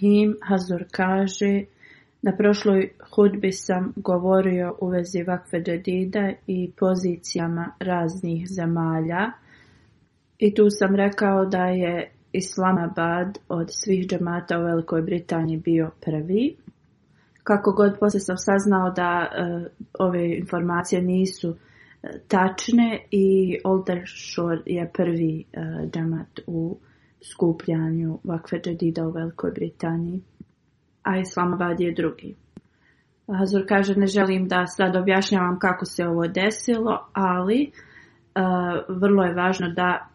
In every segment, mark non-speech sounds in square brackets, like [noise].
Ibrahim kaže, na prošloj hudbi sam govorio u vezi vakfe džedida i pozicijama raznih zemalja i tu sam rekao da je Islamabad od svih džemata u Velikoj Britaniji bio prvi. Kako god poslije sam saznao da e, ove informacije nisu e, tačne i Oldershore je prvi e, džemat u skupljanju vakfe džedida u Velikoj Britaniji, a Islamabad je drugi. Hazur kaže, ne želim da sad objašnjavam kako se ovo desilo, ali e, vrlo je važno da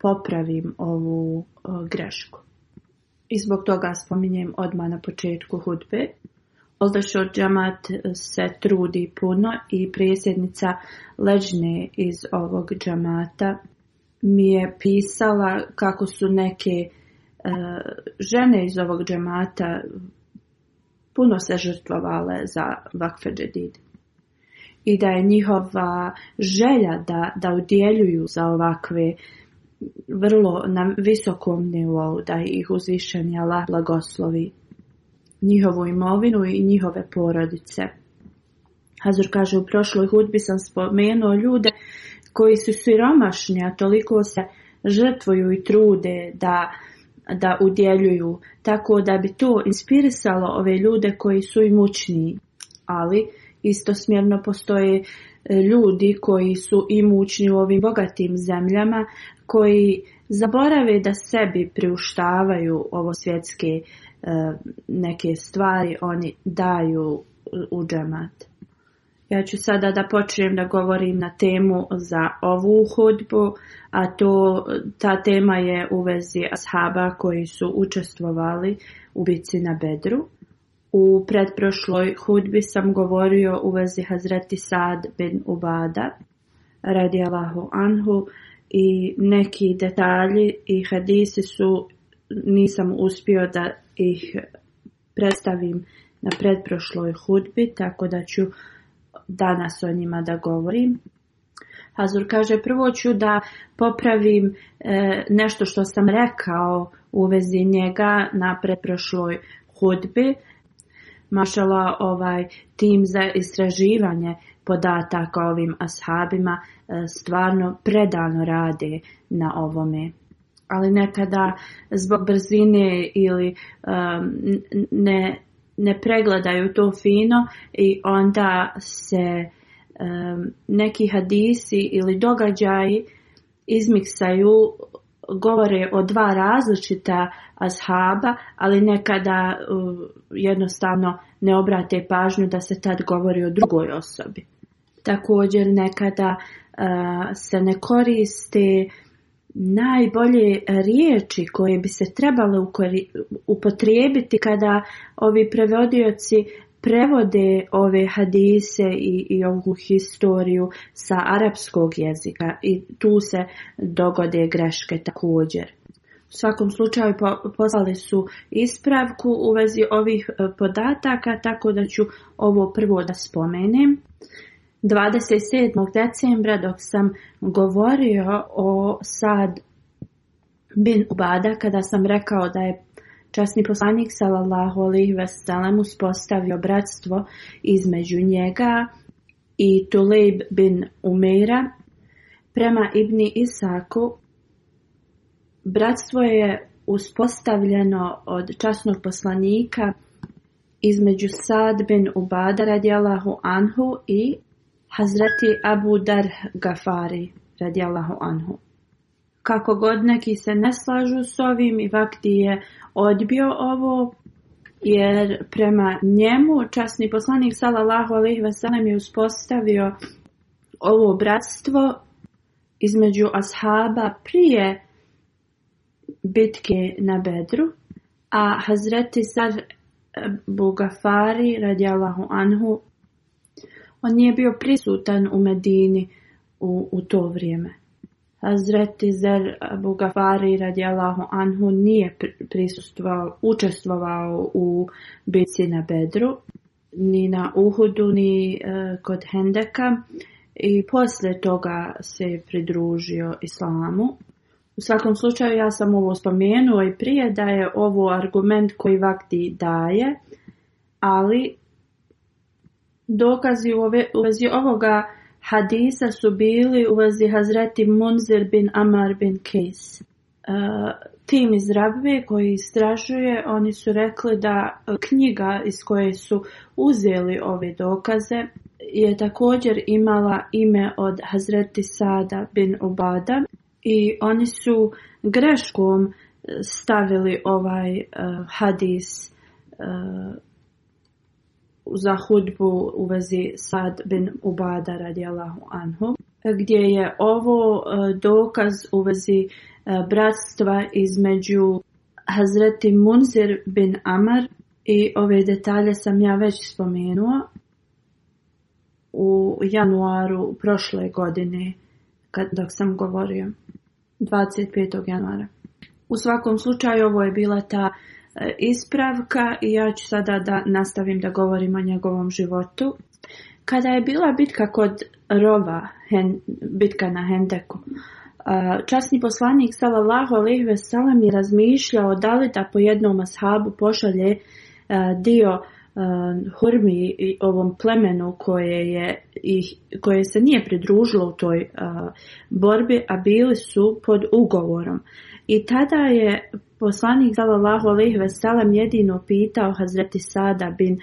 popravim ovu e, grešku. I zbog toga spominjem odmah na početku hudbe. Oldašo Džamat se trudi puno i prijesjednica ležne iz ovog džamata mi je pisala kako su neke e, žene iz ovog džemata puno se žrtvovale za vakfe džedid. I da je njihova želja da, da udjeljuju za ovakve vrlo na visokom nivou, da ih uzvišeni Allah blagoslovi njihovu imovinu i njihove porodice. Hazur kaže u prošloj hudbi sam spomenuo ljude koji su siromašni, a toliko se žrtvuju i trude da, da udjeljuju, tako da bi to inspirisalo ove ljude koji su imućni. Ali istosmjerno postoje e, ljudi koji su imućni u ovim bogatim zemljama, koji zaborave da sebi priuštavaju ovo svjetske e, neke stvari, oni daju u džemat. Ja ću sada da počnem da govorim na temu za ovu hudbu, a to, ta tema je u vezi ashaba koji su učestvovali u bici na bedru. U predprošloj hudbi sam govorio u vezi Hazreti Sad bin Ubada, radi Allahu Anhu, i neki detalji i hadisi su, nisam uspio da ih predstavim na predprošloj hudbi, tako da ću danas o njima da govorim. Hazur kaže prvo ću da popravim e, nešto što sam rekao u vezi njega na preprošloj hudbi. Mašala ovaj tim za istraživanje podataka ovim ashabima e, stvarno predano radi na ovome. Ali nekada zbog brzine ili e, ne ne pregledaju to fino i onda se neki hadisi ili događaji izmiksaju govore o dva različita ashaba, ali nekada jednostavno ne obrate pažnju da se tad govori o drugoj osobi. Također nekada se ne koriste najbolje e, riječi koje bi se trebale upotrijebiti kada ovi prevodioci prevode ove hadise i, i ovu historiju sa arapskog jezika i tu se dogode greške također. U svakom slučaju poslali su ispravku u vezi ovih e, podataka, tako da ću ovo prvo da spomenem. 27. decembra dok sam govorio o Sad bin Ubada kada sam rekao da je časni poslanik sallallahu alejhi ve uspostavio bratstvo između njega i Tulejb bin Umeira prema Ibni Isaku bratstvo je uspostavljeno od časnog poslanika između Sad bin Ubada radijallahu anhu i Hazreti Abu Dar Gafari, radijallahu anhu. Kako god neki se ne slažu s ovim i vakti je odbio ovo, jer prema njemu časni poslanik sallallahu alaihi ve je uspostavio ovo bratstvo između ashaba prije bitke na Bedru, a Hazreti Sar Bugafari radijallahu anhu nije bio prisutan u Medini u, to vrijeme. Hazreti Zer Abu Gafari radijalahu anhu nije prisustvao učestvovao u bici na Bedru, ni na Uhudu, ni e, kod Hendeka i poslije toga se pridružio islamu. U svakom slučaju ja sam ovo spomenuo i prije da je ovo argument koji Vakti daje, ali Dokazi u vezi ovoga hadisa su bili u vezi Hazreti Munzir bin Amar bin Kejs. E, tim iz Rabbe koji istražuje, oni su rekli da e, knjiga iz koje su uzeli ove dokaze je također imala ime od Hazreti Sada bin Ubada i oni su greškom e, stavili ovaj hadis za hudbu u vezi Sad bin Ubada radijalahu anhu, gdje je ovo e, dokaz u vezi e, bratstva između Hazreti Munzir bin Amar i ove detalje sam ja već spomenula u januaru prošle godine kad, dok sam govorio 25. januara. U svakom slučaju ovo je bila ta E, ispravka i ja ću sada da nastavim da govorim o njegovom životu. Kada je bila bitka kod Rova, bitka na Hendeku, e, časni poslanik Salallahu alaihi ve je razmišljao da li da po jednom ashabu pošalje e, dio hurmi ovom plemenu koje, je, koje se nije pridružilo u toj borbi, a bili su pod ugovorom. I tada je Poslanik sallallahu alejhi ve sellem jedino pitao Hazreti Sada bin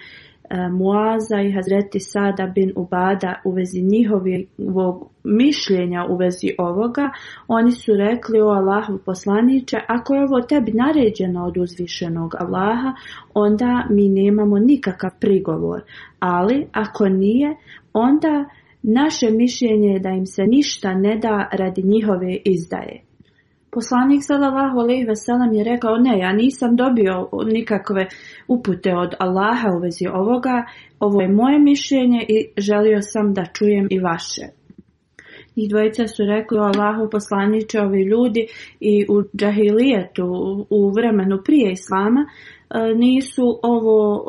e, Muaza i Hazreti Sada bin Ubada u vezi njihovog mišljenja u vezi ovoga, oni su rekli o Allahu poslaniće, ako je ovo tebi naređeno od uzvišenog Allaha, onda mi nemamo nikakav prigovor, ali ako nije, onda naše mišljenje je da im se ništa ne da radi njihove izdaje. Poslanik sallallahu alejhi ve sellem je rekao ne, ja nisam dobio nikakve upute od Allaha u vezi ovoga, ovo je moje mišljenje i želio sam da čujem i vaše. I dvojica su rekli Allahu poslanici ovi ljudi i u džahilijetu u vremenu prije islama e, nisu ovo e,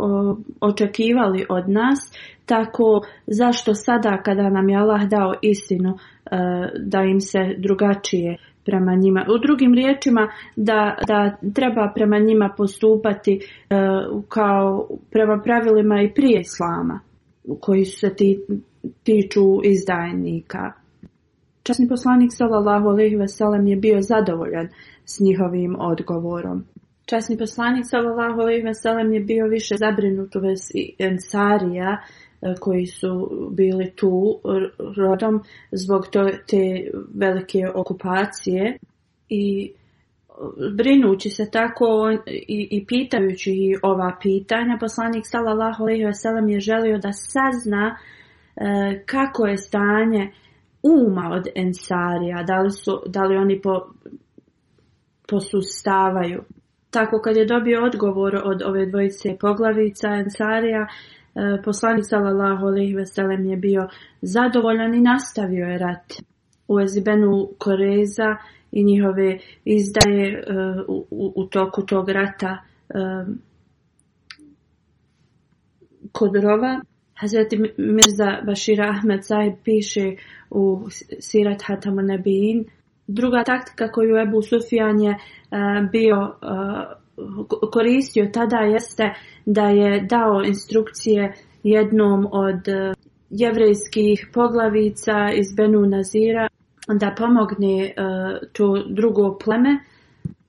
očekivali od nas, tako zašto sada kada nam je Allah dao istinu e, da im se drugačije prema njima. U drugim riječima da, da treba prema njima postupati e, kao prema pravilima i prije slama koji se tiču izdajnika. Časni poslanik sallallahu alejhi ve sellem je bio zadovoljan s njihovim odgovorom. Časni poslanik sallallahu alejhi ve sellem je bio više zabrinut u vezi Ensarija E, koji su bili tu rodom zbog te velike okupacije i e, brinući se tako i, i pitajući ova pitanja, poslanik sallallahu alejhi ve sellem je želio da sazna e, kako je stanje uma od ensarija, da li, su, da li oni po, posustavaju. Tako kad je dobio odgovor od ove dvojice poglavica ensarija, E, Poslani sallallahu alejhi ve je bio zadovoljan i nastavio je rat. U Ezibenu Koreza i njihove izdaje e, u, toku tog rata e, kod rova. Hazreti Mirza Bashir Ahmed Sahib piše u Sirat Hatamu Nebijin. Druga taktika koju Ebu Sufjan je bio koristio tada jeste da je dao instrukcije jednom od e, jevrejskih poglavica iz Benu Nazira da pomogne e, tu drugo pleme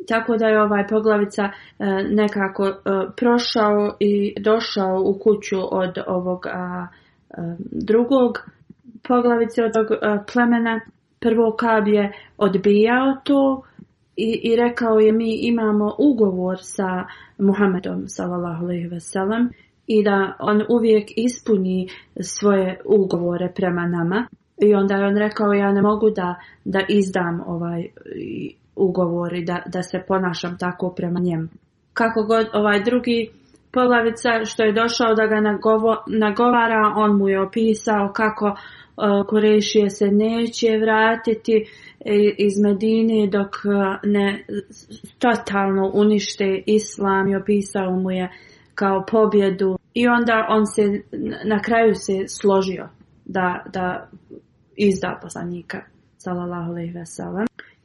tako da je ovaj poglavica e, nekako prošao i došao u kuću od ovog drugog poglavice od tog plemena. Prvo Kab je odbijao to i, i rekao je mi imamo ugovor sa Muhammedom sallallahu alejhi ve sellem i da on uvijek ispuni svoje ugovore prema nama. I onda je on rekao ja ne mogu da, da izdam ovaj ugovor i da, da se ponašam tako prema njemu. Kako god ovaj drugi poglavica što je došao da ga nagovara, on mu je opisao kako uh, e, Kurešije se neće vratiti iz Medini dok uh, ne totalno unište islam i opisao mu je kao pobjedu i onda on se na kraju se složio da, da izda poslanika sallallahu alejhi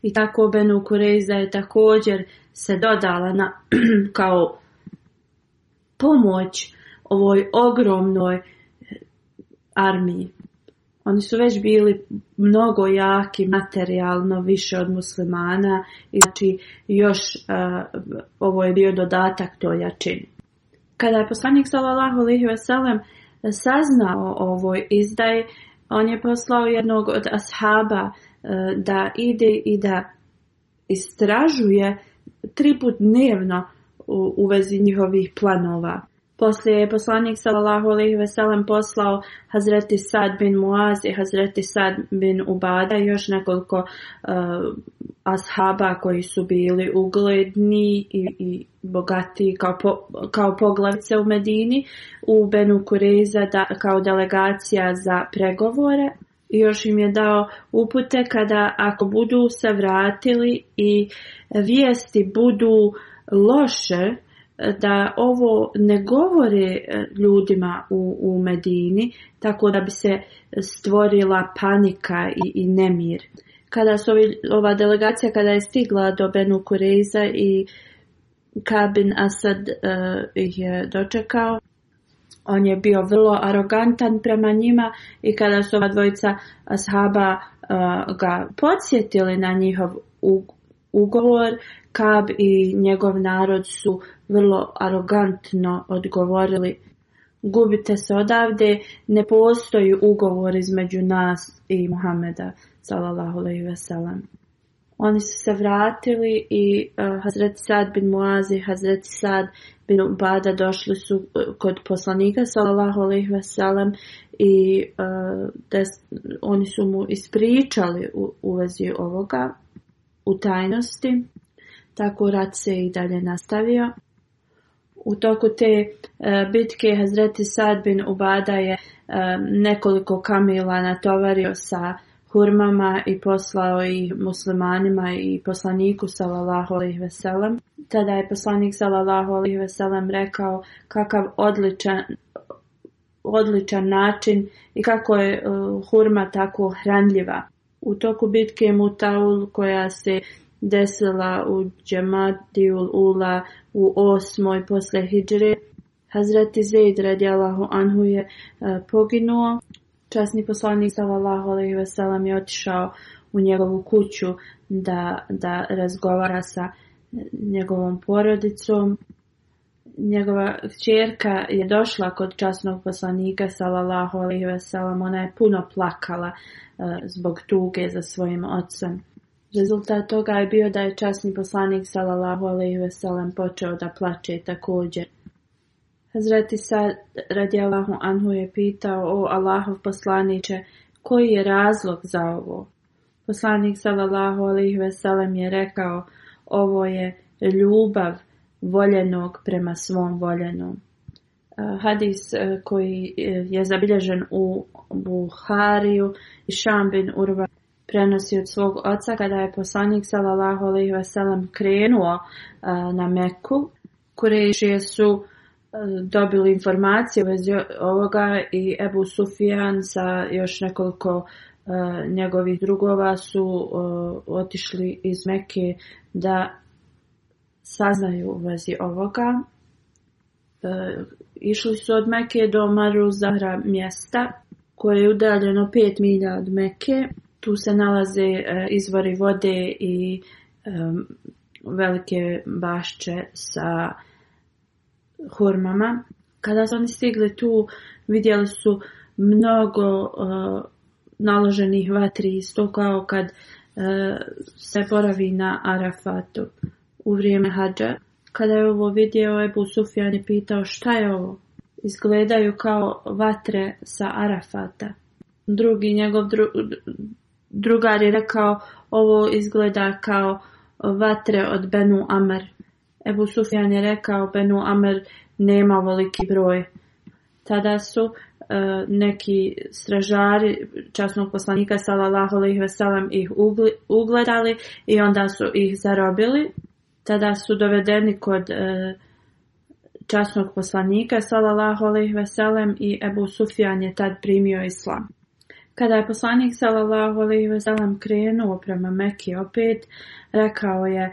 i tako Benu Kureza je također se dodala na [clears throat] kao pomoć ovoj ogromnoj eh, armiji oni su već bili mnogo jaki materijalno, više od muslimana i znači još uh, ovo je bio dodatak toj jačini. Kada je poslanik sallallahu alejhi ve saznao o ovoj izdaji, on je poslao jednog od ashaba e, da ide i da istražuje tri put dnevno u, u vezi njihovih planova. Poslije je poslanik sallallahu ve sellem poslao Hazreti Sad bin Muaz i Hazreti Sad bin Ubada i još nekoliko uh, ashaba koji su bili ugledni i, i bogati kao, po, kao poglavce u Medini u Benu Kureza kao delegacija za pregovore. I još im je dao upute kada ako budu se vratili i vijesti budu loše, da ovo ne govori e, ljudima u, u Medini, tako da bi se stvorila panika i, i nemir. Kada su ova delegacija kada je stigla do Benu i Kabin Asad e, ih je dočekao, on je bio vrlo arogantan prema njima i kada su ova dvojica ashaba e, ga podsjetili na njihov ugovor, Kab i njegov narod su vrlo arogantno odgovorili Gubite se odavde, ne postoji ugovor između nas i Muhameda, salallahu alaihi Oni su se vratili i uh, Hazret Sad bin Muaz i Hazret Sad bin Ubada došli su eh, kod poslanika sallallahu alejhi i eh, oni su mu ispričali u, u vezi ovoga u tajnosti. Tako rat se i dalje nastavio. U toku te e, bitke Hazreti Sadbin bin Ubada je e, nekoliko kamila natovario sa hurmama i poslao i muslimanima i poslaniku sallallahu alaihi veselem. Tada je poslanik sallallahu alaihi veselem rekao kakav odličan odličan način i kako je e, hurma tako hranljiva. U toku bitke Mutaul koja se desila u Džemadijul Ula u osmoj posle Hidre, Hazreti Zaid radijalahu anhu je e, poginuo. Časni poslanik sallallahu ve sellem je otišao u njegovu kuću da, da razgovara sa e, njegovom porodicom njegova čerka je došla kod časnog poslanika sallallahu alejhi ve ona je puno plakala e, zbog tuge za svojim ocem Rezultat toga je bio da je časni poslanik sallallahu alejhi ve počeo da plače također. Hazreti Sad radijallahu anhu je pitao o Allahov poslaniće koji je razlog za ovo. Poslanik sallallahu alejhi ve je rekao ovo je ljubav voljenog prema svom voljenom. E, hadis e, koji e, je zabilježen u Buhariju i Šambin Urva prenosi od svog oca kada je poslanik sallallahu alejhi ve krenuo na Meku. Kurejšije su dobili informacije u ovoga i Ebu Sufijan sa još nekoliko njegovih drugova su otišli iz Mekke da saznaju u vezi ovoga. E, išli su od Meke do Maru Zahra mjesta koje je udaljeno 5 milja od Meke. Tu se nalaze e, izvori vode i e, velike bašće sa hurmama. Kada su oni stigli tu vidjeli su mnogo naloženih vatri isto kao kad se poravi na Arafatu u vrijeme hađa. Kada je ovo vidio, Ebu Sufjan je pitao šta je ovo? Izgledaju kao vatre sa Arafata. Drugi njegov dru, drugar je rekao ovo izgleda kao vatre od Benu Amr. Ebu Sufjan je rekao Benu Amr nema veliki broj. Tada su e, neki stražari časnog poslanika sallallahu alejhi ve ih ugledali i onda su ih zarobili tada su dovedeni kod e, časnog poslanika sallallahu alejhi ve sellem i Ebu Sufjan je tad primio islam. Kada je poslanik sallallahu alejhi ve sellem krenuo prema Mekki opet, rekao je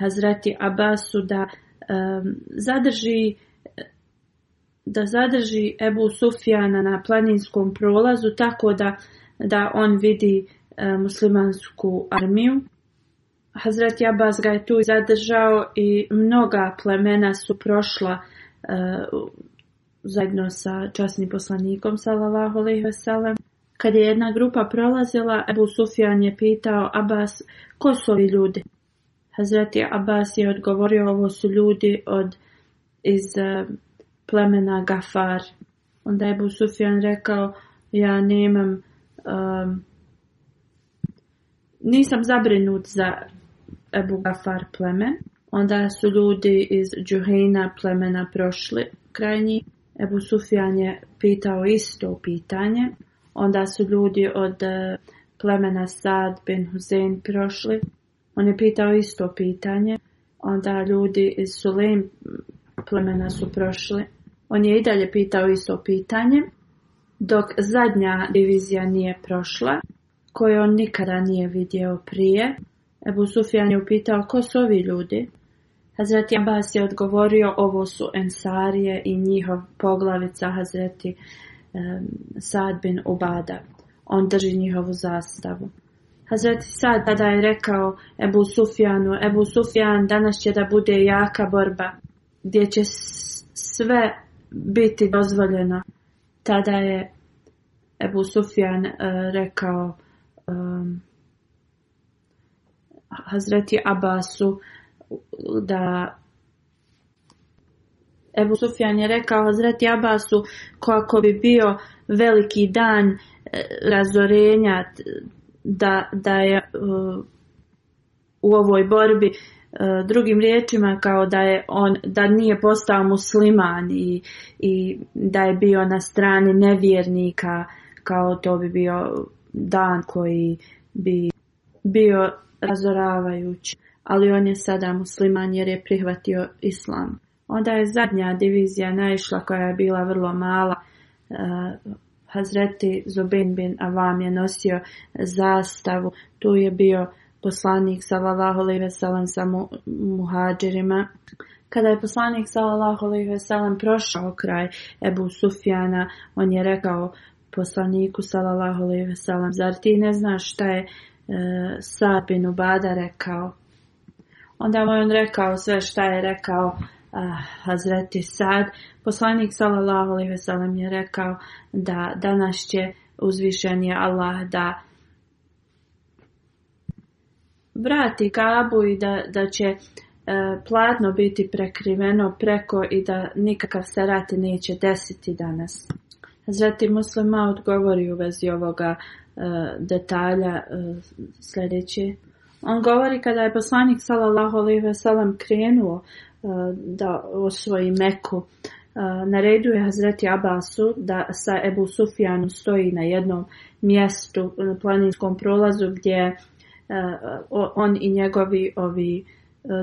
Hazreti Abasu da e, zadrži da zadrži Ebu Sufjana na planinskom prolazu tako da, da on vidi e, muslimansku armiju. Hazreti Abbas ga je tu zadržao i mnoga plemena su prošla e, zajedno sa časnim poslanikom sallallahu alejhi Kad je jedna grupa prolazila, Ebu Sufjan je pitao Abbas, ko su ovi ljudi? Hazreti Abbas je odgovorio, ovo su ljudi od, iz e, plemena Gafar. Onda je Ebu Sufjan rekao, ja nemam, e, nisam zabrinut za Ebu Gafar plemen. Onda su ljudi iz Džuhejna plemena prošli krajnji. Ebu Sufjan je pitao isto pitanje. Onda su ljudi od e, plemena Sad bin Hussein prošli. On je pitao isto pitanje. Onda ljudi iz Sulejm plemena su prošli. On je i dalje pitao isto pitanje. Dok zadnja divizija nije prošla, koju on nikada nije vidio prije, Ebu Sufjan je upitao, ko su ovi ljudi? Hazreti Abbas je odgovorio, ovo su Ensarije i njihov poglavica Hazreti um, Sad bin Ubada. On drži njihovu zastavu. Hazreti Sad tada je rekao Ebu Sufjanu, Ebu Sufjan danas će da bude jaka borba, gdje će sve biti dozvoljeno. Tada je Ebu Sufjan eh, rekao Hazreti Abasu da Ebu Sufjan je rekao Hazreti Abasu kako bi bio veliki dan e, razorenja da, da je e, u ovoj borbi e, drugim riječima kao da je on da nije postao musliman i, i da je bio na strani nevjernika kao to bi bio dan koji bi bio razoravajući, ali on je sada musliman jer je prihvatio islam. Onda je zadnja divizija naišla koja je bila vrlo mala. E, Hazreti Zubin bin Avam je nosio zastavu. Tu je bio poslanik sallallahu alaihi ve sellem sa muhađirima. Kada je poslanik sallallahu alaihi ve prošao kraj Ebu Sufjana, on je rekao poslaniku sallallahu alaihi ve "Zar ti ne znaš šta je E, Sabinu Bada rekao. Onda mu je on rekao sve šta je rekao Hazreti Sad. Poslanik sallallahu alaihi je rekao da danas će uzvišen je Allah da vrati Kabu i da, da će e, platno biti prekriveno preko i da nikakav se neće desiti danas. Hazreti muslima odgovori u vezi ovoga E, detalja e, sljedeće. On govori kada je poslanik sallallahu alejhi ve sellem krenuo e, da osvoji Meku, nareduje Hazreti Abasu da sa Ebu Sufjanom stoji na jednom mjestu na planinskom prolazu gdje on i njegovi ovi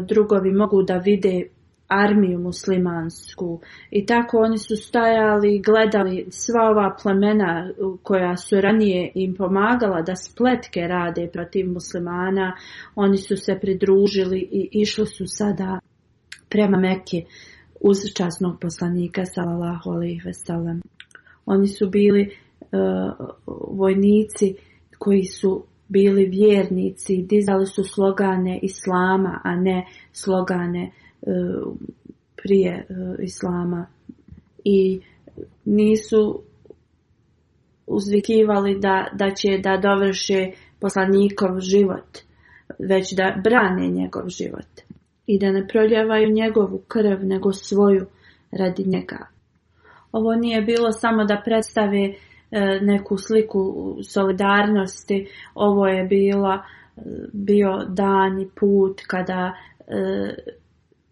drugovi mogu da vide armiju muslimansku i tako oni su stajali i gledali sva ova plemena koja su ranije im pomagala da spletke rade protiv muslimana, oni su se pridružili i išli su sada prema Mekke uz časnog poslanika sallallahu alejhi Oni su bili e, vojnici koji su bili vjernici, dizali su slogane islama, a ne slogane E, prije e, islama i nisu uzvikivali da, da će da dovrše poslanikov život, već da brane njegov život i da ne proljevaju njegovu krv nego svoju radi njega. Ovo nije bilo samo da predstave e, neku sliku solidarnosti, ovo je bilo bio dan i put kada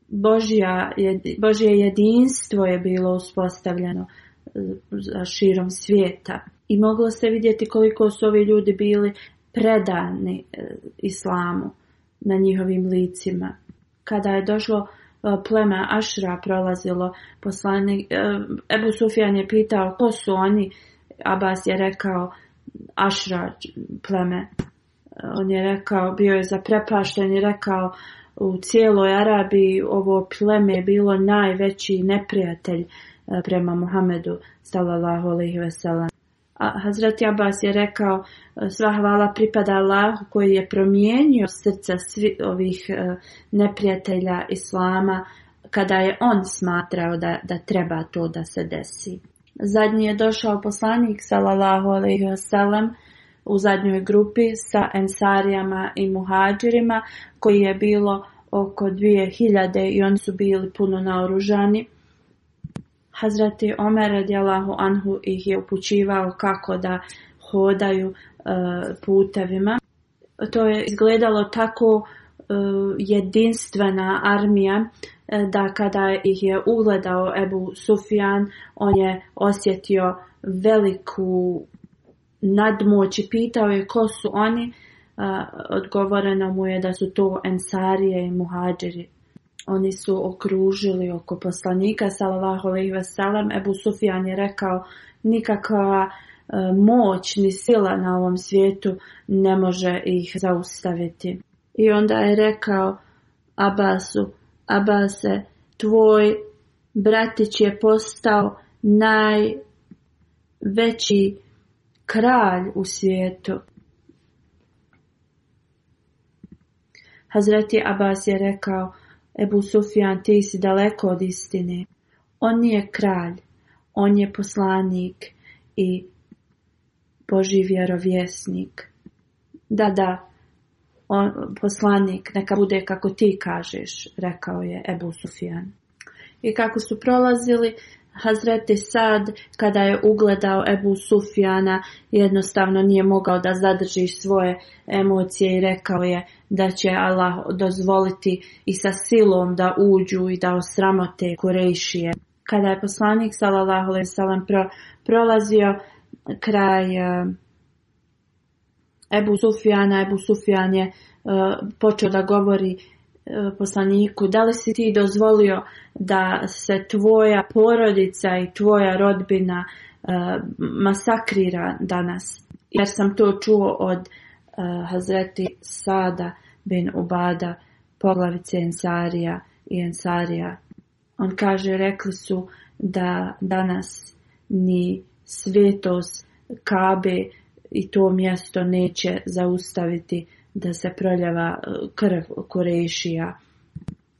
Božja, Božje jedinstvo je bilo uspostavljeno e, širom svijeta. I moglo se vidjeti koliko su ovi ljudi bili predani e, islamu na njihovim licima. Kada je došlo e, pleme Ašra prolazilo poslani Ebu Sufjan je pitao ko su oni, Abbas je rekao Ašra pleme. On je rekao, bio je zaprepašten i rekao u cijeloj Arabiji ovo pleme je bilo najveći neprijatelj e, prema Muhammedu sallallahu alejhi ve A Hazreti Abbas je rekao e, sva hvala pripada Allahu koji je promijenio srca svih ovih e, neprijatelja Islama kada je on smatrao da, da treba to da se desi. Zadnji je došao poslanik sallallahu alejhi ve u zadnjoj grupi sa ensarijama i muhađirima koji je bilo oko 2000 i oni su bili puno naoružani. Hazreti Omer radijalahu anhu ih je upućivao kako da hodaju e, putevima. To je izgledalo tako e, jedinstvena armija e, da kada ih je ugledao Ebu Sufjan, on je osjetio veliku nadmoći. Pitao je ko su oni, odgovoreno mu je da su to Ensarije i Muhađeri. Oni su okružili oko poslanika, salallahu alaihi veselam, Ebu Sufjan je rekao, nikakva moć ni sila na ovom svijetu ne može ih zaustaviti. I onda je rekao Abasu, Abase, tvoj bratić je postao najveći kralj u svijetu. Hazreti Abbas je rekao, Ebu Sufjan, ti si daleko od istine. On nije kralj, on je poslanik i Boži vjerovjesnik. Da, da, on, poslanik, neka bude kako ti kažeš, rekao je Ebu Sufjan. I kako su prolazili, Hazreti Sad, kada je ugledao Ebu Sufjana, jednostavno nije mogao da zadrži svoje emocije i rekao je da će Allah dozvoliti i sa silom da uđu i da osramote Kurejšije. Kada je poslanik sallallahu alejhi pro, prolazio kraj e, Ebu Sufjana, Ebu Sufjan je e, počeo da govori E, poslaniku, da li si ti dozvolio da se tvoja porodica i tvoja rodbina e, masakrira danas? Jer sam to čuo od e, Hazreti Sada bin Ubada, poglavice Ensarija i Ensarija. On kaže, rekli su da danas ni svetos Kabe i to mjesto neće zaustaviti da se proljeva e, krv Kurešija.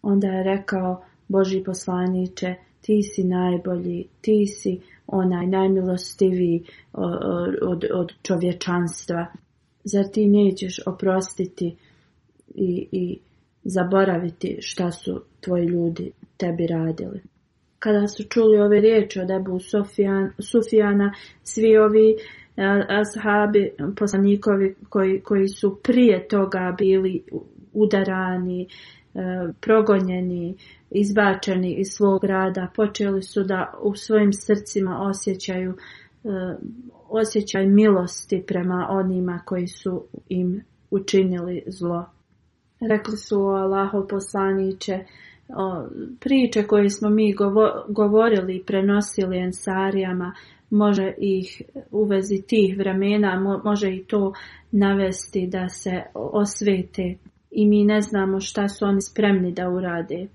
Onda je rekao Boži poslaniće, ti si najbolji, ti si onaj najmilostiviji e, od, od čovječanstva. Zar ti nećeš oprostiti i, i zaboraviti šta su tvoji ljudi tebi radili? Kada su čuli ove riječi od Ebu Sufijana, svi ovi ashabi poslanikovi koji, koji su prije toga bili udarani, e, progonjeni, izbačeni iz svog rada, počeli su da u svojim srcima osjećaju e, osjećaj milosti prema onima koji su im učinili zlo. Rekli su o Allahov poslaniće, priče koje smo mi govorili i prenosili ensarijama, može ih uvezi tih vremena, može i to navesti da se osvete i mi ne znamo šta su oni spremni da urade.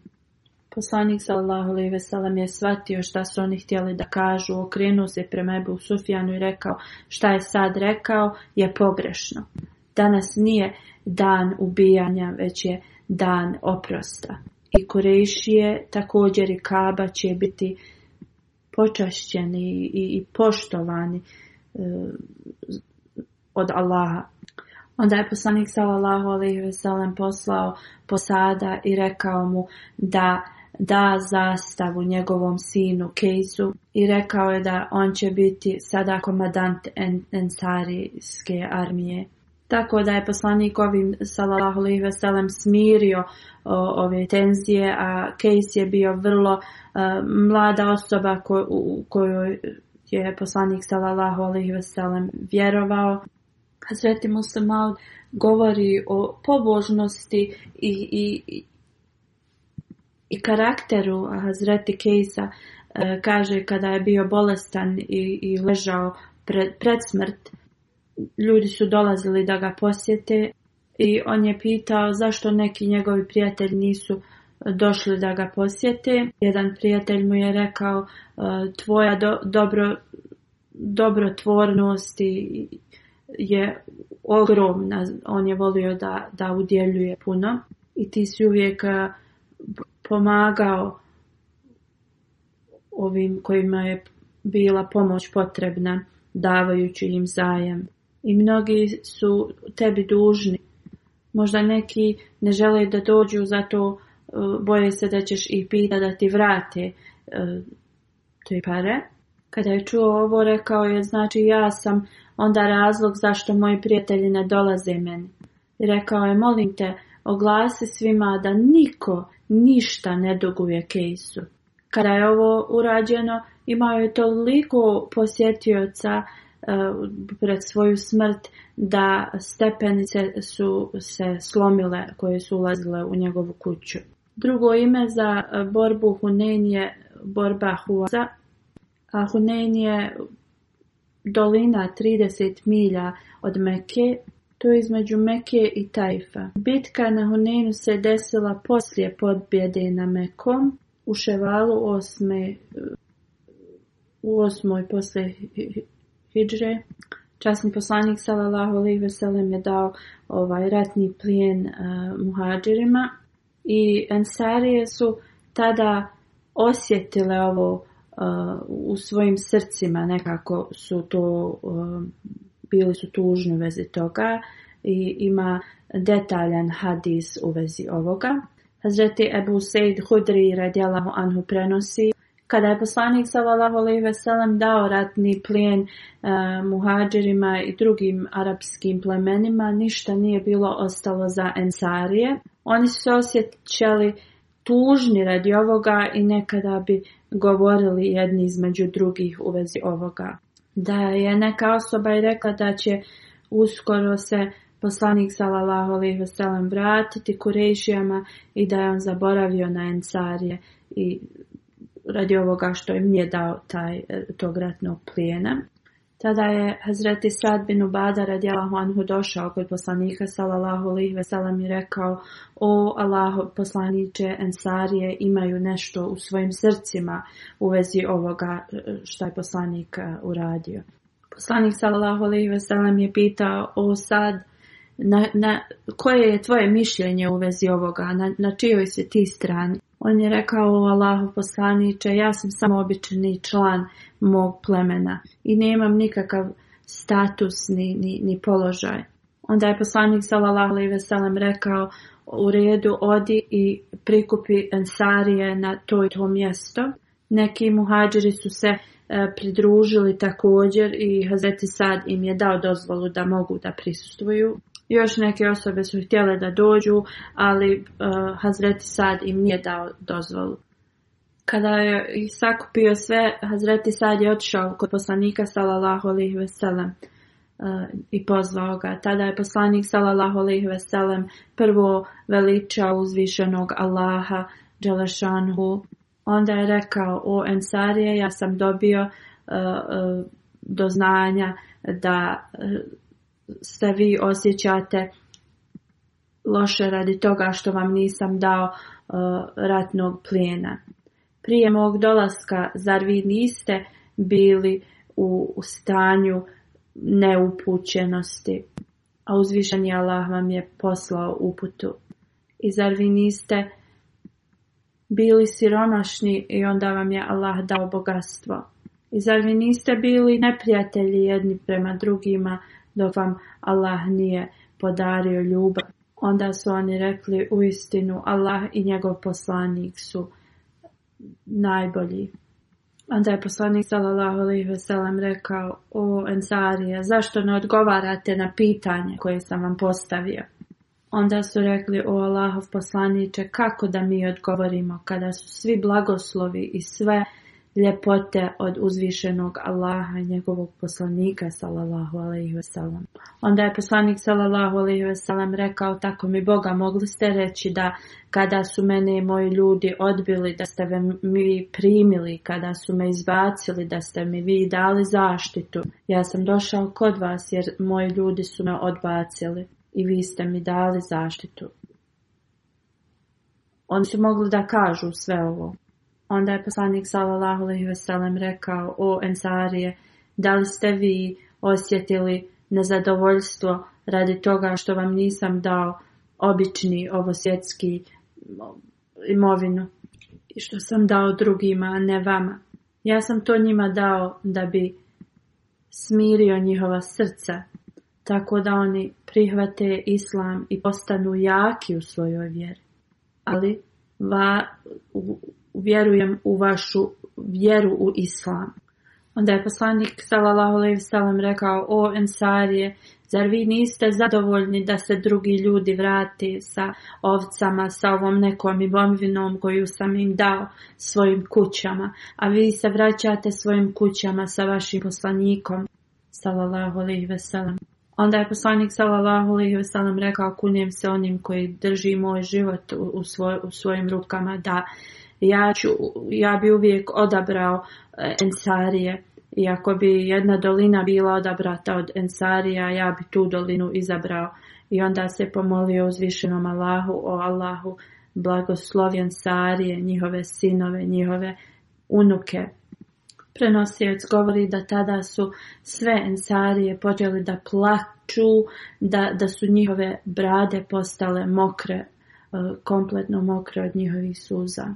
Poslanik sallallahu alejhi ve sellem je shvatio šta su oni htjeli da kažu, okrenuo se prema Ebu Sufjanu i rekao šta je sad rekao je pogrešno. Danas nije dan ubijanja, već je dan oprosta. I Kurešije također i Kaba će biti počašćeni i, i poštovani e, od Allaha. Onda je poslanik sallallahu alejhi ve sellem poslao posada i rekao mu da da zastavu njegovom sinu Kejsu i rekao je da on će biti sada komandant ensarijske armije. Tako da je poslanik ovim ve smirio ove tenzije, a Kejs je bio vrlo e, mlada osoba u kojoj je poslanik alaihi veselem vjerovao. Hazreti Musamal govori o pobožnosti i, i, i karakteru Hazreti Kejsa e, kaže kada je bio bolestan i, i ležao pred, pred smrt ljudi su dolazili da ga posjete i on je pitao zašto neki njegovi prijatelji nisu e, došli da ga posjete. Jedan prijatelj mu je rekao e, tvoja dobro, dobrotvornost je ogromna. On je volio da, da udjeljuje puno i ti si uvijek e, pomagao ovim kojima je bila pomoć potrebna davajući im zajem i mnogi su tebi dužni. Možda neki ne žele da dođu, zato e, boje se da ćeš ih pita da ti vrate e, te pare. Kada je čuo ovo, rekao je, znači ja sam onda razlog zašto moji prijatelji ne dolaze meni. Rekao je, molim te, oglasi svima da niko ništa ne duguje Kejsu. Kada je ovo urađeno, imao je toliko posjetioca E, pred svoju smrt da stepenice su se slomile koje su ulazile u njegovu kuću. Drugo ime za e, borbu Hunen je borba Huaza. A je dolina 30 milja od Meke, to je između Meke i Tajfa. Bitka na Hunenu se desila poslije podbjede na Mekom u Ševalu e, u osmoj posle Časni poslanik sallallahu alejhi ve sellem je dao ovaj ratni plijen uh, i Ansarije su tada osjetile ovo eh, u svojim srcima nekako su to eh, bili su tužni u vezi toga i ima detaljan hadis u vezi ovoga. Hazreti Ebu Said Hudri radijalahu anhu prenosi kada je poslanik sallallahu alejhi ve sellem dao ratni plijen e, muhađerima i drugim arapskim plemenima, ništa nije bilo ostalo za ensarije. Oni su se osjećali tužni radi ovoga i nekada bi govorili jedni između drugih u vezi ovoga. Da je neka osoba i rekla da će uskoro se poslanik sallallahu alejhi ve sellem vratiti Kurejšijama i da je on zaboravio na Ensarije i radi ovoga što im je dao taj, e, tog ratnog plijena. Tada je Hazreti Sad bin Ubada Allahu anhu došao kod poslanika sallallahu ve veselam i rekao o Allaho poslaniće Ensarije imaju nešto u svojim srcima u vezi ovoga e, što je poslanik e, uradio. Poslanik sallallahu alaihi veselam je pitao o Sad na, na, koje je tvoje mišljenje u vezi ovoga, na, na čijoj se ti strani? On je rekao, o Allahu poslaniče ja sam samo obični član mog plemena i nemam nikakav status ni, ni, položaj. Onda je poslanik sallallahu alejhi ve sellem rekao u redu odi i prikupi ensarije na to i to mjesto. Neki muhađiri su se e, pridružili također i Hazreti Sad im je dao dozvolu da mogu da prisustuju još neke osobe su htjele da dođu, ali uh, Hazreti Sad im nije dao dozvolu. Kada je sakupio sve, Hazreti Sad je otišao kod poslanika salalahu alih veselem uh, i pozvao ga. Tada je poslanik salalahu alih prvo veličao uzvišenog Allaha dželešanhu. Onda je rekao: "O Ensarije, ja sam dobio uh, uh do znanja da uh, se vi osjećate loše radi toga što vam nisam dao e, ratnog plijena. Prije mog dolaska, zar vi niste bili u stanju neupućenosti? A uzvišeni Allah vam je poslao uputu. I zar vi niste bili siromašni i onda vam je Allah dao bogatstvo? I zar vi niste bili neprijatelji jedni prema drugima dok vam Allah nije podario ljubav. Onda su oni rekli u istinu Allah i njegov poslanik su najbolji. Onda je poslanik sallallahu alejhi ve sellem rekao: "O Ensarije, zašto ne odgovarate na pitanje koje sam vam postavio?" Onda su rekli: "O Allahov poslanice, kako da mi odgovorimo kada su svi blagoslovi i sve ljepote od uzvišenog Allaha njegovog poslanika sallallahu ve sellem. Onda je poslanik sallallahu ve sellem rekao tako mi Boga mogli ste reći da kada su mene moji ljudi odbili da ste mi primili, kada su me izbacili da ste mi vi dali zaštitu. Ja sam došao kod vas jer moji ljudi su me odbacili i vi ste mi dali zaštitu. Oni su mogli da kažu sve ovo, Onda je poslanik sallallahu alejhi ve sellem rekao: "O Ensarije, da li ste vi osjetili nezadovoljstvo radi toga što vam nisam dao obični ovosjetski mm, imovinu i što sam dao drugima, a ne vama. Ja sam to njima dao da bi smirio njihova srca, tako da oni prihvate islam i postanu jaki u svojoj vjeri. Ali va, vjerujem u vašu vjeru u islam. Onda je poslanik sallallahu alejhi ve rekao: O ensarije, zar vi niste zadovoljni da se drugi ljudi vrate sa ovcama, sa ovom nekom i vinom koju sam im dao svojim kućama, a vi se vraćate svojim kućama sa vašim poslanikom sallallahu alejhi ve Onda je poslanik sallallahu alejhi ve rekao: Kunjem se onim koji drži moj život u, u svojim rukama da ja, ću, ja bi uvijek odabrao e, Ensarije. I ako bi jedna dolina bila odabrata od Ensarija, ja bi tu dolinu izabrao. I onda se pomolio uzvišenom Allahu, o Allahu, blagoslovi Ensarije, njihove sinove, njihove unuke. Prenosjec govori da tada su sve Ensarije počeli da plaču, da, da su njihove brade postale mokre, e, kompletno mokre od njihovih suza.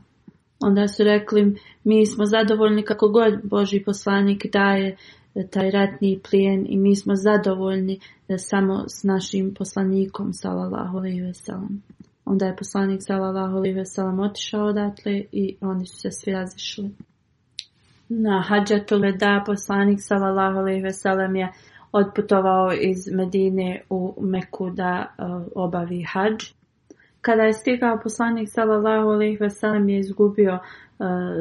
Onda su rekli, mi smo zadovoljni kako god Boži poslanik daje e, taj ratni plijen i mi smo zadovoljni e, samo s našim poslanikom, salallahu alaihi veselam. Onda je poslanik, salallahu alaihi veselam, otišao odatle i oni su se svi razišli. Na hađatu da poslanik, salallahu alaihi veselam, je otputovao iz Medine u Meku da e, obavi hađ. Kada je stigao poslanik sallallahu alejhi ve je izgubio e,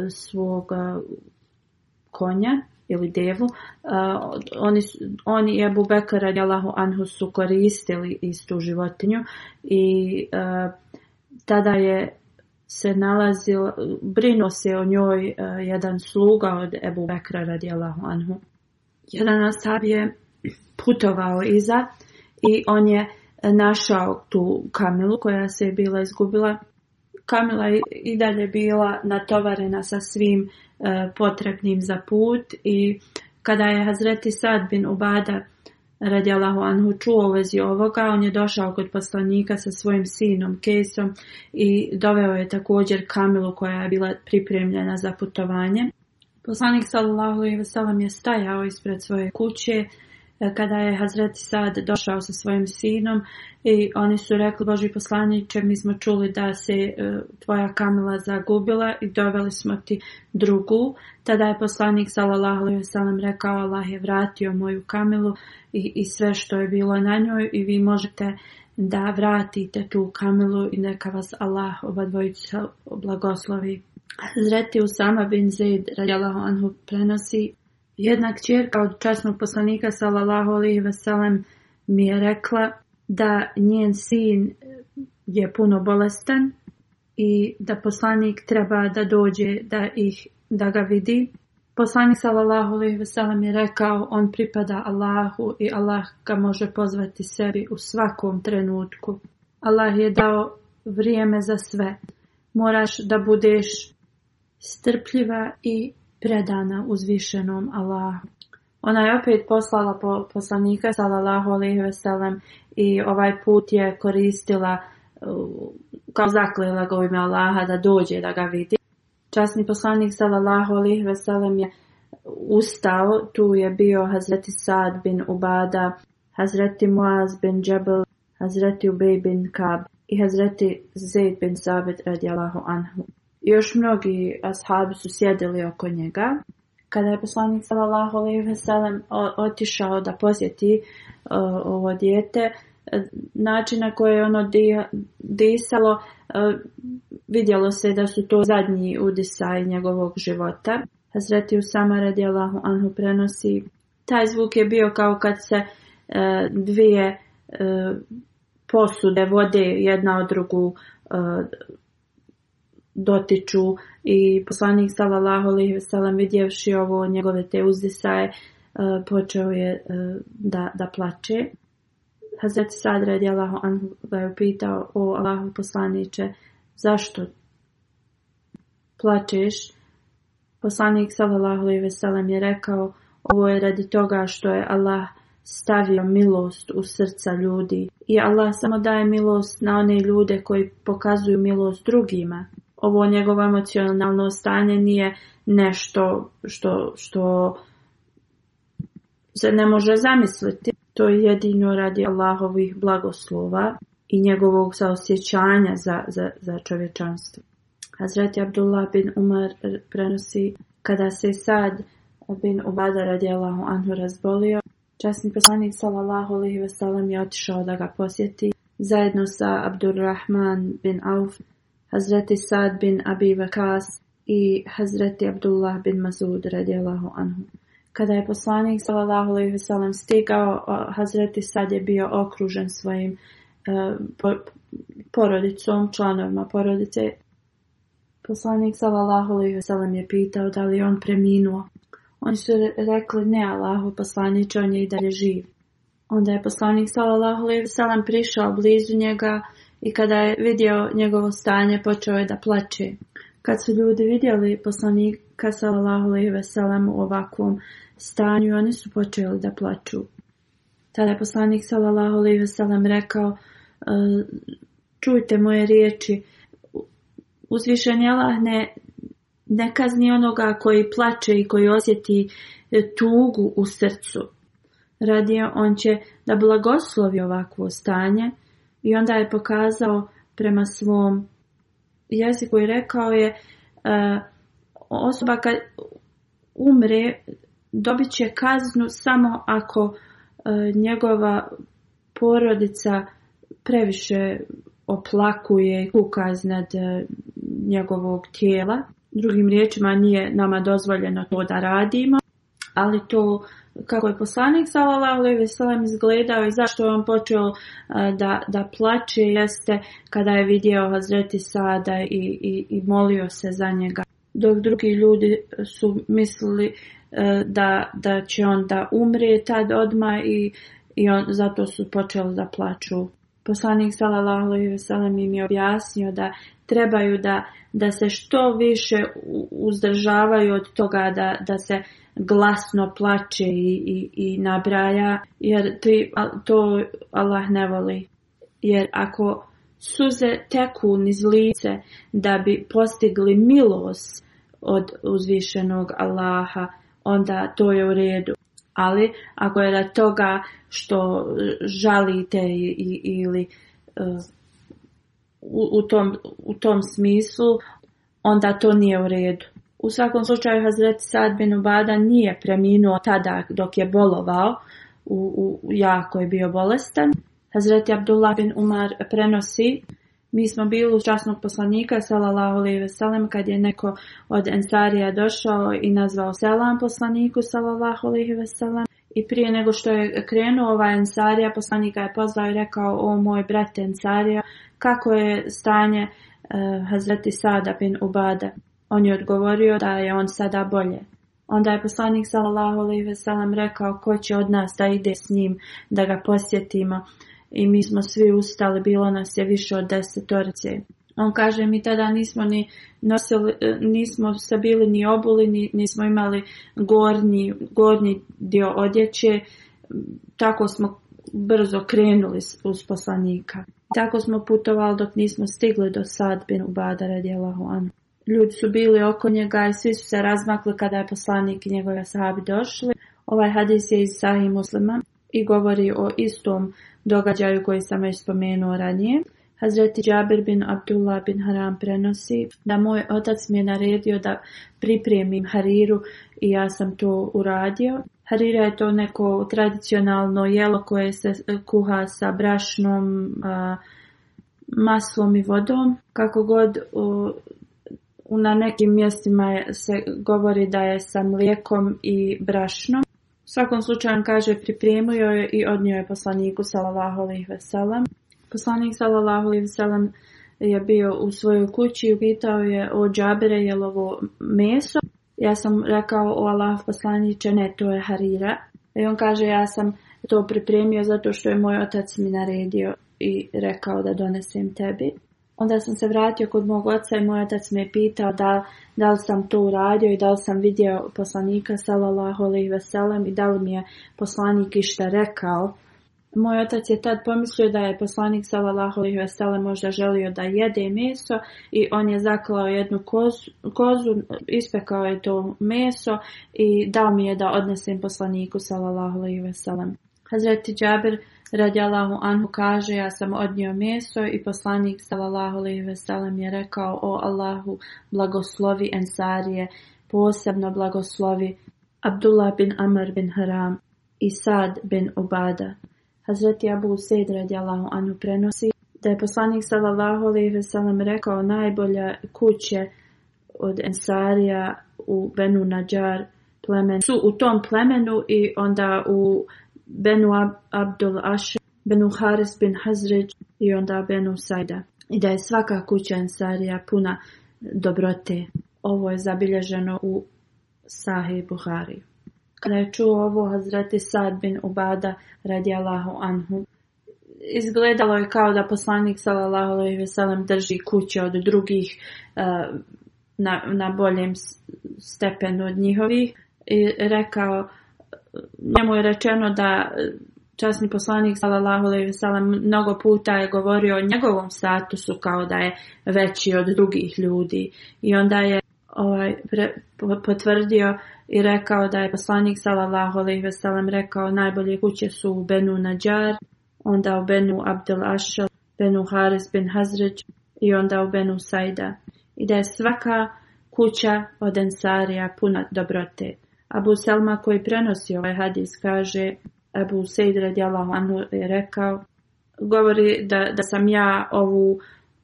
svog e, konja ili devu, uh, oni, oni i Abu Bekr radijallahu anhu su koristili istu životinju i tada je se nalazio, brino se o njoj jedan sluga od Ebu Bekra radijallahu anhu. Jedan asab je putovao iza i on je našao tu Kamilu koja se je bila izgubila. Kamila je i dalje bila natovarena sa svim e, potrebnim za put i kada je Hazreti Sad bin Ubada radijalahu anhu čuo u vezi ovoga, on je došao kod poslanika sa svojim sinom Kesom i doveo je također Kamilu koja je bila pripremljena za putovanje. Poslanik sallallahu alejhi je stajao ispred svoje kuće E, kada je Hazret Sad došao sa svojim sinom i oni su rekli Boži poslaniće mi smo čuli da se e, tvoja kamila zagubila i doveli smo ti drugu. Tada je poslanik sallallahu alejhi ve rekao Allah je vratio moju kamilu i, i sve što je bilo na njoj i vi možete da vratite tu kamilu i neka vas Allah oba dvojica blagoslovi. zreti Usama bin Zaid radijalahu anhu prenosi jedna kćerka od časnog poslanika sallallahu ve sellem mi je rekla da njen sin je puno bolestan i da poslanik treba da dođe da ih da ga vidi. Poslanik sallallahu alejhi ve je rekao on pripada Allahu i Allah ga može pozvati sebi u svakom trenutku. Allah je dao vrijeme za sve. Moraš da budeš strpljiva i predana uzvišenom Allahu. Ona je opet poslala po, poslanika sallallahu alejhi ve sellem i ovaj put je koristila kao zaklela ga u ime Allaha da dođe da ga vidi. Časni poslanik sallallahu alejhi ve sellem je ustao, tu je bio Hazreti Sad bin Ubada, Hazreti Muaz bin Jabal, Hazreti Ubay bin Kab i Hazreti Zaid bin Sabit radijallahu anhu. I još mnogi ashabi su sjedili oko njega. Kada je poslanik sallallahu alejhi ve otišao da posjeti ovo dijete, način na koji je ono disalo, vidjelo se da su to zadnji udisaj njegovog života. Hazreti Usama radijallahu anhu prenosi taj zvuk je bio kao kad se e, dvije e, posude vode jedna od drugu e, dotiču i poslanik sallallahu alejhi ve sellem vidjevši ovo njegove te uzdisaje e, počeo je e, da, da plače. Hazret Sad radijallahu anhu ga je pitao o Allahu poslanice zašto plačeš? Poslanik sallallahu alejhi ve sellem je rekao ovo je radi toga što je Allah stavio milost u srca ljudi i Allah samo daje milost na one ljude koji pokazuju milost drugima ovo njegovo emocionalno stanje nije nešto što, što se ne može zamisliti. To je jedino radi Allahovih blagoslova i njegovog saosjećanja za, za, za čovječanstvo. Hazreti Abdullah bin Umar prenosi kada se sad bin Ubada Allahu anhu razbolio, časni poslanik sallallahu alaihi ve je otišao da ga posjeti zajedno sa Abdurrahman bin Auf Hazreti Sad bin Abi Vakas i Hazreti Abdullah bin Masud radijallahu anhu. Kada je poslanik sallallahu alejhi ve sellem stigao, Hazreti Sad je bio okružen svojim e, porodicom, članovima porodice. Poslanik sallallahu alejhi ve je pitao da li on preminuo. Oni su rekli ne Allahu poslaniče, on je i dalje živ. Onda je poslanik sallallahu alejhi ve prišao blizu njega i kada je vidio njegovo stanje počeo je da plače. Kad su ljudi vidjeli poslanika sallallahu alejhi ve u ovakvom stanju, oni su počeli da plaču. Tada je poslanik sallallahu alejhi ve rekao: e, "Čujte moje riječi. Uzvišeni Allah ne ne kazni onoga koji plače i koji osjeti tugu u srcu. Radije on će da blagoslovi ovakvo stanje i onda je pokazao prema svom jeziku i rekao je e, osoba kad umre dobit će kaznu samo ako e, njegova porodica previše oplakuje i e, njegovog tijela. Drugim riječima nije nama dozvoljeno to da radimo, ali to kako je poslanik sallallahu alejhi izgledao i zašto je on počeo e, da, da plače jeste kada je vidio Hazreti Sada i, i, i molio se za njega. Dok drugi ljudi su mislili e, da, da će on da umre tad odma i, i on, zato su počeli da plaču. Poslanik sallallahu alejhi ve im je objasnio da trebaju da, da se što više uzdržavaju od toga da, da se glasno plače i, i, i nabraja, jer to Allah ne voli. Jer ako suze teku niz lice da bi postigli milost od uzvišenog Allaha, onda to je u redu. Ali ako je da toga što žalite i, ili e, u, u, tom, u tom smislu, onda to nije u redu. U svakom slučaju Hazreti Sad bin Ubada nije preminuo tada dok je bolovao, u, u, jako je bio bolestan. Hazreti Abdullah bin Umar prenosi mi smo bili u časnog poslanika, salallahu alaihi kad je neko od Ensarija došao i nazvao selam poslaniku, salallahu alaihi sellem. I prije nego što je krenuo ovaj Ensarija, poslanika je pozvao i rekao, o moj brat Ensarija, kako je stanje uh, Hazreti Sada bin Ubada. On je odgovorio da je on sada bolje. Onda je poslanik sallallahu alejhi rekao ko će od nas da ide s njim da ga posjetimo i mi smo svi ustali, bilo nas je više od torce. On kaže mi tada nismo ni nosili, nismo se bili ni obuli, ni, nismo imali gornji, gornji dio odjeće, tako smo brzo krenuli uz poslanika. Tako smo putovali dok nismo stigli do u Badara djelahu anu ljudi su bili oko njega i svi su se razmakli kada je poslanik i njegove sahabi došli. Ovaj hadis je iz Sahih muslima i govori o istom događaju koji sam već spomenuo ranije. Hazreti Džabir bin Abdullah bin Haram prenosi da moj otac mi je naredio da pripremim hariru i ja sam to uradio. Harira je to neko tradicionalno jelo koje se kuha sa brašnom, maslom i vodom. Kako god na nekim mjestima se govori da je sa mlijekom i brašnom. U svakom slučaju kaže pripremio je i odnio je poslaniku salallahu alejhi ve Poslanik salallahu alejhi ve je bio u svojoj kući i upitao je o džabere je ovo meso. Ja sam rekao o Allah poslaniče ne to je harira. I on kaže ja sam to pripremio zato što je moj otac mi naredio i rekao da donesem tebi. Onda sam se vratio kod mog oca i moj otac me je pitao da, li sam to uradio i da li sam vidio poslanika sallallahu alaihi veselem i da li mi je poslanik išta rekao. Moj otac je tad pomislio da je poslanik sallallahu alaihi veselem možda želio da jede meso i on je zaklao jednu kozu, kozu ispekao je to meso i dao mi je da odnesem poslaniku sallallahu alaihi veselem. Hazreti Džabir Radjalahu anhu kaže ja sam odnio meso i poslanik sallallahu alaihi ve je rekao o Allahu blagoslovi ensarije posebno blagoslovi Abdullah bin Amr bin Haram i Sad bin Ubada. Hazreti Abu Sejd radjalahu anhu prenosi da je poslanik sallallahu Alaihi ve rekao najbolja kuće od ensarija u Benu Nadjar plemen su u tom plemenu i onda u Benu Abdul Ash, Benu Haris bin Hazrić i onda Benu Sajda. I da je svaka kuća Ansarija puna dobrote. Ovo je zabilježeno u Sahih Buhari. Kada je čuo ovo Hazreti Sad bin Ubada radi Anhu, izgledalo je kao da poslanik sallallahu alejhi ve sellem drži kuće od drugih e, na, na boljem stepenu od njihovih i rekao njemu je rečeno da e, časni poslanik sallallahu alejhi ve mnogo puta je govorio o njegovom statusu kao da je veći od drugih ljudi i onda je ovaj potvrdio i rekao da je poslanik sallallahu alejhi ve rekao najbolje kuće su u Benu Nadjar, onda u Benu Abdul Benu Haris bin Hazreć i onda u Benu Saida. I da je svaka kuća od Ensarija puna dobrote. Abu Selma koji prenosi ovaj hadis kaže Abu Sejd radijallahu anhu je rekao govori da, da sam ja ovu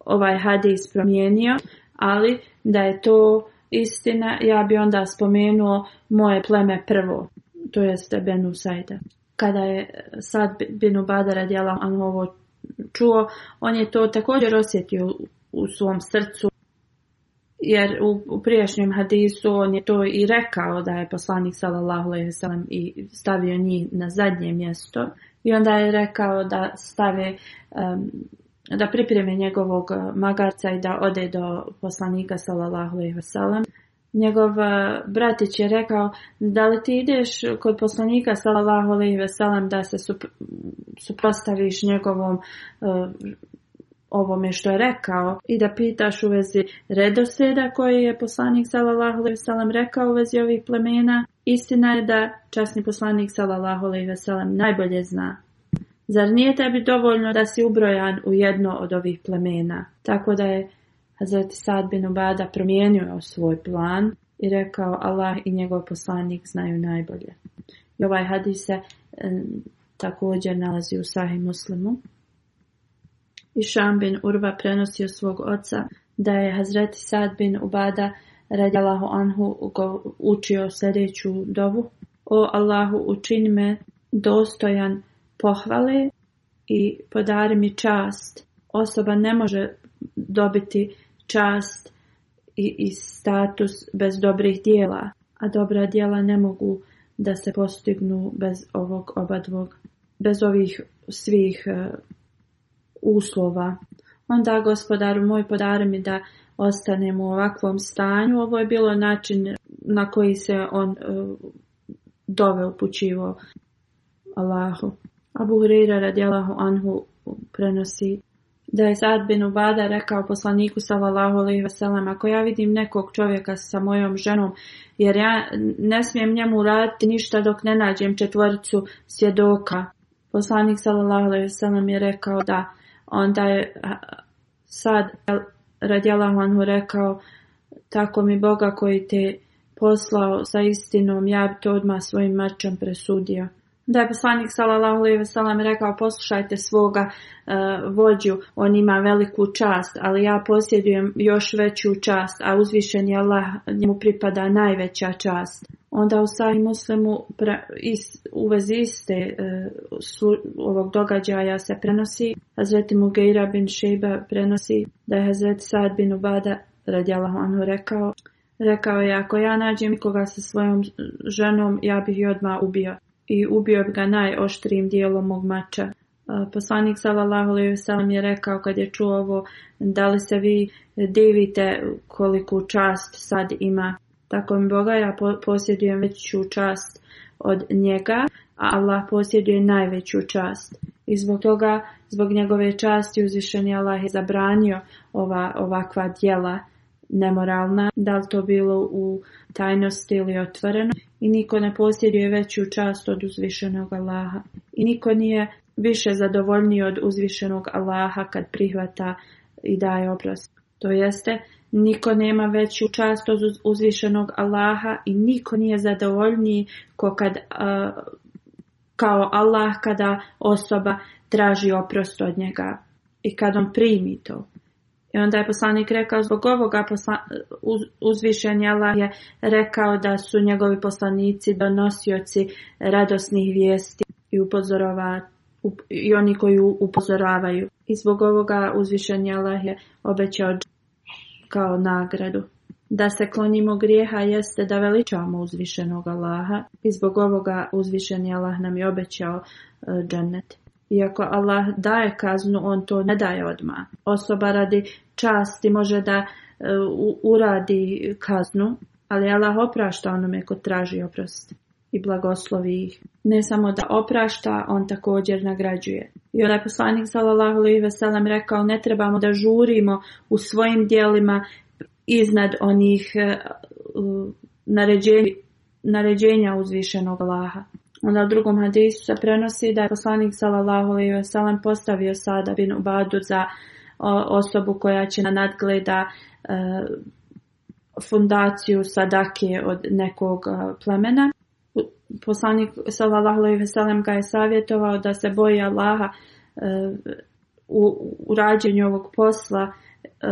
ovaj hadis promijenio, ali da je to istina, ja bi onda spomenuo moje pleme prvo, to jest Benu Sajda. Kada je sad Binu Bada radijala ovo čuo, on je to također osjetio u svom srcu jer u, u prijašnjem hadisu on je to i rekao da je poslanik sallallahu alejhi i stavio njih na zadnje mjesto i onda je rekao da stave da pripreme njegovog eh, magarca i da ode do poslanika sallallahu alejhi Njegov eh, bratić je rekao da li ti ideš kod poslanika sallallahu alejhi da se suprostaviš njegovom eh, ovome što je rekao i da pitaš u vezi redoseda koji je poslanik sallallahu alejhi ve rekao u vezi ovih plemena, istina je da časni poslanik sallallahu alejhi ve najbolje zna. Zar nije tebi dovoljno da si ubrojan u jedno od ovih plemena? Tako da je Hazreti Sad bin Ubada promijenio svoj plan i rekao Allah i njegov poslanik znaju najbolje. I ovaj hadis se također nalazi u Sahih Muslimu. I bin Urva prenosio svog oca da je Hazreti Sad bin Ubada Allahu anhu učio sljedeću dovu. O Allahu učini me dostojan pohvale i podari mi čast. Osoba ne može dobiti čast i, i status bez dobrih dijela, a dobra dijela ne mogu da se postignu bez ovog obadvog, bez ovih svih eh, uslova. Onda, gospodaru moj, podari mi da ostanem u ovakvom stanju. Ovo je bilo način na koji se on doveo dove upućivao Allahu. Abu Hrira radijalahu anhu prenosi da je Sad bin Ubada rekao poslaniku sallallahu alaihi ve ako ja vidim nekog čovjeka sa mojom ženom jer ja ne smijem njemu raditi ništa dok ne nađem četvoricu svjedoka. Poslanik sallallahu alaihi ve je rekao da Onda je sad radijalahu anhu rekao, tako mi Boga koji te poslao sa istinom, ja bi to odmah svojim mačem presudio. Da je poslanik s.a.v. rekao poslušajte svoga e, vođu, on ima veliku čast, ali ja posjedujem još veću čast, a uzvišen je Allah, njemu pripada najveća čast onda u Sahih Muslimu u vezi iste e, ovog događaja se prenosi. Hazreti Mugeira bin Sheba prenosi da je Hazreti Sad bin Ubada radjala rekao Rekao je, ako ja nađem koga sa svojom ženom, ja bih je odmah ubio. I ubio bi ga najoštrijim dijelom mog mača. E, poslanik s.a.v. sam je rekao kad je čuo ovo, da li se vi divite koliku čast sad ima tako mi Boga ja posjedujem veću čast od njega, a Allah posjeduje najveću čast. I zbog toga, zbog njegove časti uzvišeni Allah je zabranio ova, ovakva djela nemoralna, da li to bilo u tajnosti ili otvoreno. I niko ne posjeduje veću čast od uzvišenog Allaha. I niko nije više zadovoljniji od uzvišenog Allaha kad prihvata i daje obraz. To jeste Niko nema veću čast od uzvišenog Allaha i niko nije zadovoljniji ko kad, kao Allah kada osoba traži oprost od njega i kad on primi to. I onda je poslanik rekao zbog ovoga posla, Allah je rekao da su njegovi poslanici donosioci radosnih vijesti i upozorovati. i oni koji upozoravaju. I zbog ovoga uzvišenja Allah je obećao kao nagradu. Da se klonimo grijeha jeste da veličamo uzvišenog Allaha i zbog ovoga uzvišeni Allah nam je obećao e, džennet. Iako Allah daje kaznu, on to ne daje odmah. Osoba radi časti može da e, uradi kaznu, ali Allah oprašta onome ko traži oprosti i blagoslovi ih. Ne samo da oprašta, on također nagrađuje. I onaj poslanik sallallahu alejhi ve sellem rekao ne trebamo da žurimo u svojim djelima iznad onih e, naređenja, uzvišenog Allaha. Onda u drugom hadisu se prenosi da je poslanik sallallahu alejhi postavio Sada bin za osobu koja će nadgleda e, fundaciju sadake od nekog e, plemena poslanik sallallahu alejhi ve sellem ga je savjetovao da se boji Allaha e, u, urađenju rađenju ovog posla e,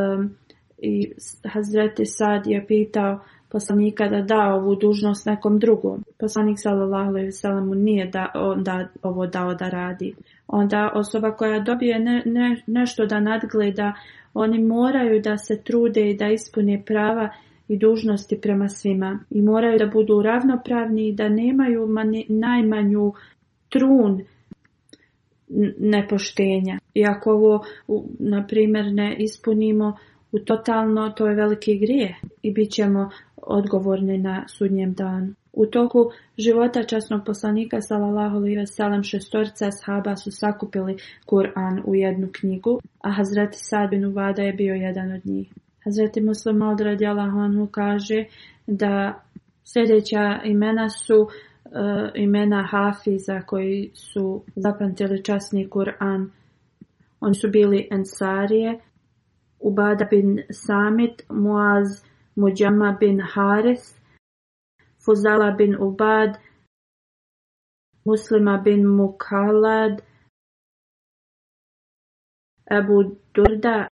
i Hazreti Sad je pitao poslanika da da ovu dužnost nekom drugom. Poslanik sallallahu alejhi ve nije da onda ovo dao da radi. Onda osoba koja dobije ne, nešto da nadgleda, oni moraju da se trude i da ispune prava i dužnosti prema svima i moraju da budu ravnopravni i da nemaju najmanju trun nepoštenja. I ako ovo, na primjer, ne ispunimo u totalno, to je veliki grije i bit ćemo odgovorni na sudnjem danu. U toku života časnog poslanika sallallahu alejhi ve sellem šestorca sahaba su sakupili Kur'an u jednu knjigu, a Hazrat Sad bin Uvada je bio jedan od njih. Hazreti Muslim odradjala Honhu kaže da sljedeća imena su e, imena Hafiza koji su zapamtili časni Kur'an. Oni su bili Ensarije, Ubada bin Samit, Muaz Mujama bin Haris, Fuzala bin Ubad, Muslima bin Mukalad, Abu Durda,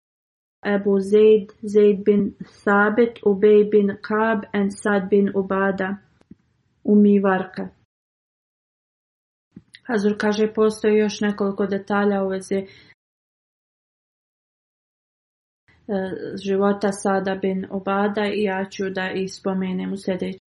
Abu zaid zaid bin Thabit, Ubay bin Kab, and Sad bin Ubada, umivarka. Hazur kaže, postoji još nekoliko detalja u vezi e, života Sada bin Obada i ja ću da ih spomenem u sljedećem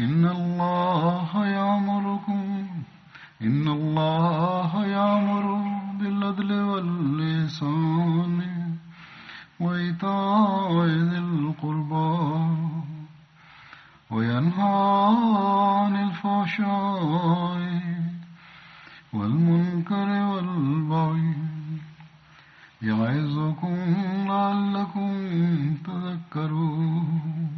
إن الله يأمركم إن الله يأمر بالعدل واللسان وإيتاء ذي القربى وينهى عن الفحشاء والمنكر والبغي يعظكم لعلكم تذكرون